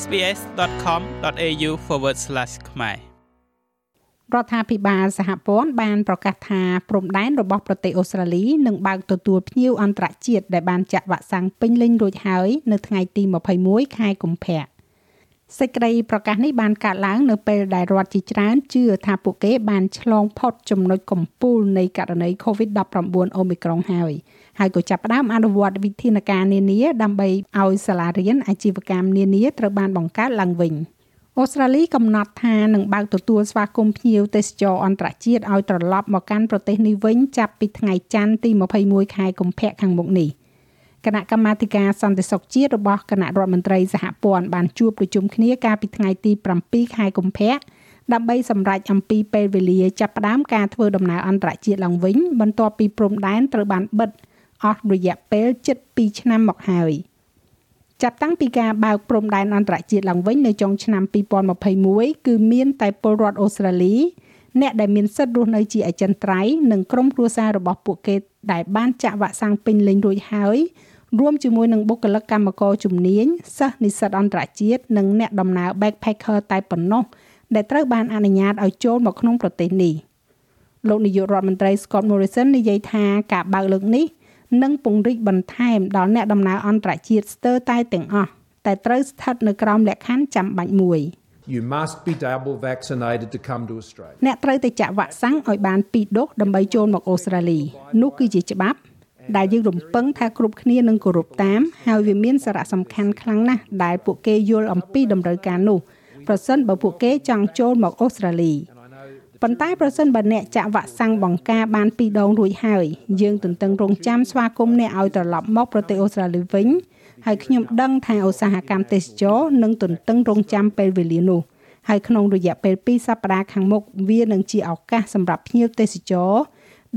sbs.com.au/ ខ្មែររដ្ឋាភិបាលសហព័ន្ធបានប្រកាសថាព្រំដែនរបស់ប្រទេសអូស្ត្រាលីនឹងបើកទទួលភ្ញៀវអន្តរជាតិដែលបានចាក់វ៉ាក់សាំងពេញលេញរួចហើយនៅថ្ងៃទី21ខែកុម្ភៈសេចក្តីប្រកាសនេះបានកើតឡើងនៅពេលដែលរដ្ឋជាច្រើនជឿថាពួកគេបានឆ្លងផុតចំណុចកំពូលនៃករណី COVID-19 អូមីក្រុងហើយ ហើយក៏ចាប់ផ្ដើមអនុវត្តវិធានការនានាដើម្បីឲ្យសាលារៀនអាជីវកម្មនានាត្រូវបានបង្កើតឡើងវិញអូស្ត្រាលីកំណត់ថានឹងបើកទទួលស្វាគមន៍ភ្ញៀវទេសចរអន្តរជាតិឲ្យត្រឡប់មកកាន់ប្រទេសនេះវិញចាប់ពីថ្ងៃច័ន្ទទី21ខែកុម្ភៈខាងមុខនេះគណៈកម្មាធិការសន្តិសុខជាតិរបស់គណៈរដ្ឋមន្ត្រីសហព័ន្ធបានជួបប្រជុំគ្នាកាលពីថ្ងៃទី7ខែកុម្ភៈដើម្បីសម្រេចអំពីពេលវេលាចាប់ផ្ដើមការធ្វើដំណើរអន្តរជាតិឡើងវិញបន្ទាប់ពីព្រំដែនត្រូវបានបិទ អស់រយៈពេល7ឆ្នាំមកហើយចាប់តាំងពីការបើកព្រំដែនអន្តរជាតិឡើងវិញនៅចុងឆ្នាំ2021គឺមានតែពលរដ្ឋអូស្ត្រាលីអ្នកដែលមានសិទ្ធិរស់នៅជាអចិន្ត្រៃយ៍និងក្រុមគ្រួសាររបស់ពួកគេដែលបានចាក់វ៉ាក់សាំងពេញលេញរួចហើយរួមជាមួយនឹងបុគ្គលិកកម្មករជំនាញសិស្សនិស្សិតអន្តរជាតិនិងអ្នកដំណើរ backpacker តែប៉ុណ្ណោះដែលត្រូវបានអនុញ្ញាតឲ្យចូលមកក្នុងប្រទេសនេះលោកនាយករដ្ឋមន្ត្រី Scott Morrison និយាយថាការបើកលើកនេះ និងពង្រីកបន្ថែមដល់អ្នកដំណើរអន្តរជាតិស្ទើរតែទាំងអស់តែត្រូវស្ថិតនៅក្រោមលក្ខខណ្ឌចាំបាច់មួយ You must be double vaccinated to come to Australia. អ្នកត្រូវទៅចាក់វ៉ាក់សាំងឲ្យបាន2ដូសដើម្បីចូលមកអូស្ត្រាលីនោះគឺជាច្បាប់ ដែលយើងរំពឹងថាគ្រប់គ្នានឹងគោរពតាម ហើយវាមានសារៈសំខាន់ខ្លាំងណាស់ដែលពួកគេយល់អំពីតម្រូវការនោះប្រសិនបើពួកគេចង់ចូលមកអូស្ត្រាលី ប៉ុន្តែប្រសិនបើអ្នកចាក់វ៉ាក់សាំងបង្ការបាន2ដងរួចហើយយើងទន្ទឹងរង់ចាំស្វាគមន៍អ្នកឲ្យត្រឡប់មកប្រទេសអូស្ត្រាលីវិញហើយខ្ញុំដឹងថាឧស្សាហកម្មទេសចរនឹងទន្ទឹងរង់ចាំពេលវេលានោះហើយក្នុងរយៈពេល2សប្តាហ៍ខាងមុខវានឹងជាឱកាសសម្រាប់ភ្ញៀវទេសចរ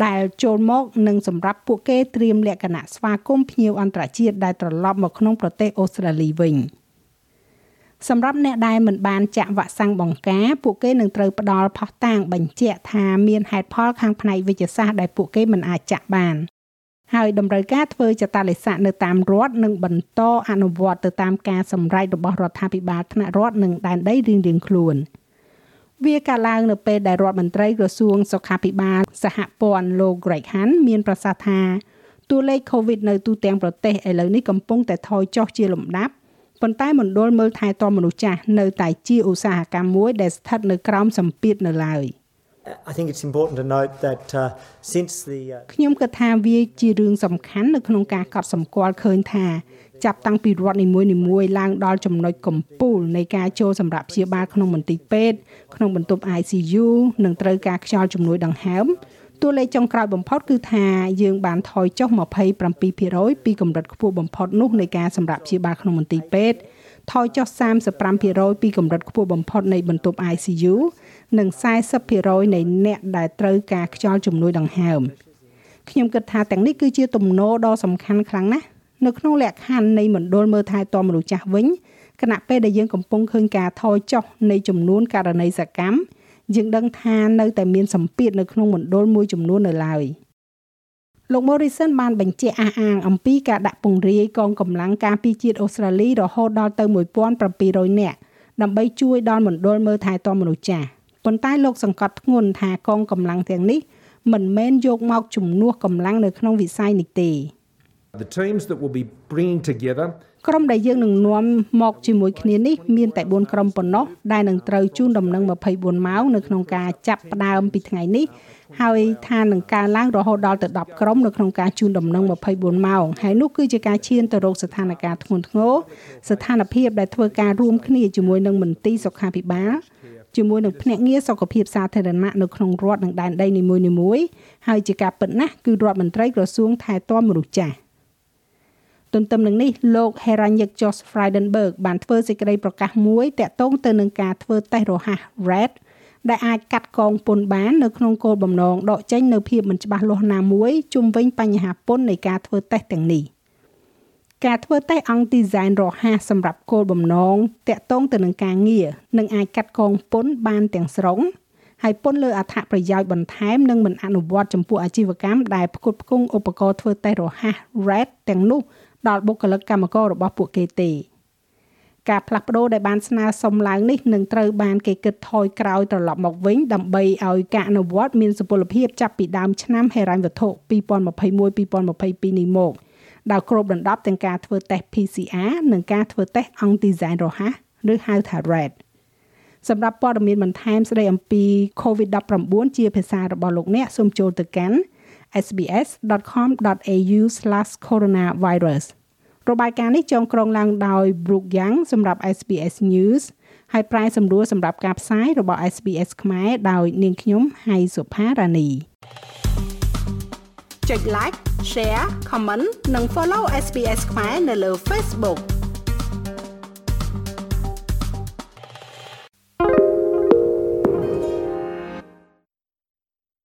ដែលចូលមកនិងសម្រាប់ពួកគេត្រៀមលក្ខណៈស្វាគមន៍ភ្ញៀវអន្តរជាតិដែលត្រឡប់មកក្នុងប្រទេសអូស្ត្រាលីវិញ។ សម្រាប់អ្នកដែលមិនបានចាក់វ៉ាក់សាំងបង្ការពួកគេនឹងត្រូវផ្ដល់ផុសតាងបញ្ជាក់ថាមានហេតុផលខាងផ្នែកវិទ្យាសាស្ត្រដែលពួកគេមិនអាចចាក់បានហើយតម្រូវការធ្វើចតាលិស័កនៅតាមរដ្ឋនឹងបន្តអនុវត្តទៅតាមការសម្រេចរបស់រដ្ឋាភិបាលថ្នាក់រដ្ឋនិងដែនដីរៀងៗខ្លួនវាកាលឡើងនៅពេលដែលរដ្ឋមន្ត្រីក្រសួងសុខាភិបាលសហព័ន្ធលោក Greg Hunt មានប្រសាសន៍ថាតួលេខ COVID នៅទូទាំងប្រទេសឥឡូវនេះកំពុងតែថយចុះជាលំដាប់ ប៉ុន្តែមណ្ឌលមើលថែទាំមនុស្សចាស់នៅតែជាឧស្សាហកម្មមួយដែលស្ថិតនៅក្រោមសម្ពាធនៅឡើយ I think it's important to note that uh, since the ខ្ញុំគិតថាវាជារឿងសំខាន់នៅក្នុងការកត់សម្គាល់ឃើញថាចាប់តាំងពីរដ្ឋនីមួយៗឡើងដល់ចំណុចកំពូលនៃការចូលសម្រាប់ព្យាបាលក្នុងមន្ទីរពេទ្យក្នុងបន្ទប់ ICU និងត្រូវការខ្យល់ជំនួយដង្ហើម តួលេខចុងក្រោយបំផុតគឺថាយើងបានថយចុះ27%ពីកម្រិតខ្ពស់បំផុតនោះនៃការសម្រាប់ព្យាបាលក្នុងមន្ទីរពេទ្យថយចុះ35%ពីកម្រិតខ្ពស់បំផុតនៃបន្ទប់ ICU និង40%នៃអ្នកដែលត្រូវការខ្យល់ជំនួយដង្ហើមខ្ញុំគិតថាទាំងនេះគឺជាទំនោរដ៏សំខាន់ខ្លាំងណាស់នៅក្នុងលក្ខខណ្ឌនៃមណ្ឌលមើលថែទាំមនុស្សចាស់វិញគណៈពេលដែលយើងកំពុងឃើញការថយចុះនៃចំនួនករណីសកម្ម យើងដឹងថានៅតែមានសម្ពាធនៅក្នុងមណ្ឌលមួយចំនួននៅឡើយលោក Morrison បានបញ្ជាក់អះអាងអំពីការដាក់ពង្រាយកងកម្លាំងការពារជាតិអូស្ត្រាលីរហូតដល់ទៅ1700នាក់ដើម្បីជួយដល់មណ្ឌលមើលថែទាំមនុស្សចាស់ប៉ុន្តែលោកសង្កត់ធ្ងន់ថាកងកម្លាំងទាំងនេះមិនមែនយកមកជំនួសកម្លាំងនៅក្នុងវិស័យនេះទេ The teams that will be bringing together ក្រុមដែលយើងនឹងនាំមកជាមួយគ្នានេះមានតែ4ក្រុមប៉ុណ្ណោះដែលនឹងត្រូវជូនដំណឹង24ម៉ោងនៅក្នុងការចាប់ផ្ដើមពីថ្ងៃនេះហើយថានឹងកើនឡើងរហូតដល់ទៅ10ក្រុមនៅក្នុងការជូនដំណឹង24ម៉ោងហើយនោះគឺជាការឈានទៅរកស្ថានភាពធ្ងន់ធ្ងរស្ថានភាពដែលធ្វើការរួមគ្នាជាមួយនឹងមន្ទីរសុខាភិបាលជាមួយនឹងភ្នាក់ងារសុខភាពសាធារណៈនៅក្នុងរដ្ឋនិងដែនដីនីមួយៗហើយជាការពិតណាស់គឺរដ្ឋមន្ត្រីក្រសួងថែទាំមនុស្សចាស់ ទន្ទឹមនឹងនេះលោក Heranyck Josh Frydenberg បានធ្វើសេចក្តីប្រកាសមួយតាក់ទងទៅនឹងការធ្វើតេស្តរហ័ស RAT ដែលអាចកាត់កងពន្ធបាននៅក្នុងគោលបំណងដកចេញនៅភាពមិនច្បាស់លាស់ណាមួយជុំវិញបញ្ហាពន្ធនៃការធ្វើតេស្តទាំងនេះការធ្វើតេស្តអង្គឌីហ្សែនរហ័សសម្រាប់គោលបំណងតាក់ទងទៅនឹងការងារនឹងអាចកាត់កងពន្ធបានទាំងស្រុងហើយពន្ធលើអត្ថប្រយោជន៍បន្ថែមនឹងមិនអនុវត្តចំពោះអាជីវកម្មដែលផ្គត់ផ្គង់ឧបករណ៍ធ្វើតេស្តរហ័ស RAT ទាំងនោះ ដល់បុគ្គលិកកម្មកររបស់ពួកគេទេការផ្លាស់ប្ដូរដែលបានស្នើសុំឡើងនេះនឹងត្រូវបានគេគិតថយក្រោយត្រឡប់មកវិញដើម្បីឲ្យការអនុវត្តមានសុពលភាពចាប់ពីដើមឆ្នាំហិរញ្ញវត្ថុ2021-2022នេះមកដោយគ្របដណ្ដប់ទាំងការធ្វើតេស្ត PCR និងការធ្វើតេស្តអង្គទីសែនរហ័សឬហៅថា RAT សម្រាប់ព័ត៌មានបន្ថែមស្ដីអំពី COVID-19 ជាភាសារបស់លោកអ្នកសូមចូលទៅកាន់ sbs.com.au/coronavirus របាយការណ៍នេះចងក្រងឡើងដោយ Brook Yang សម្រាប់ SBS News ហើយប្រាយសម្រួលសម្រាប់ការផ្សាយរបស់ SBS ខ្មែរដោយនាងខ្ញុំហៃសុផារ៉ានីចុច like share comment និង follow SBS ខ្មែរនៅលើ Facebook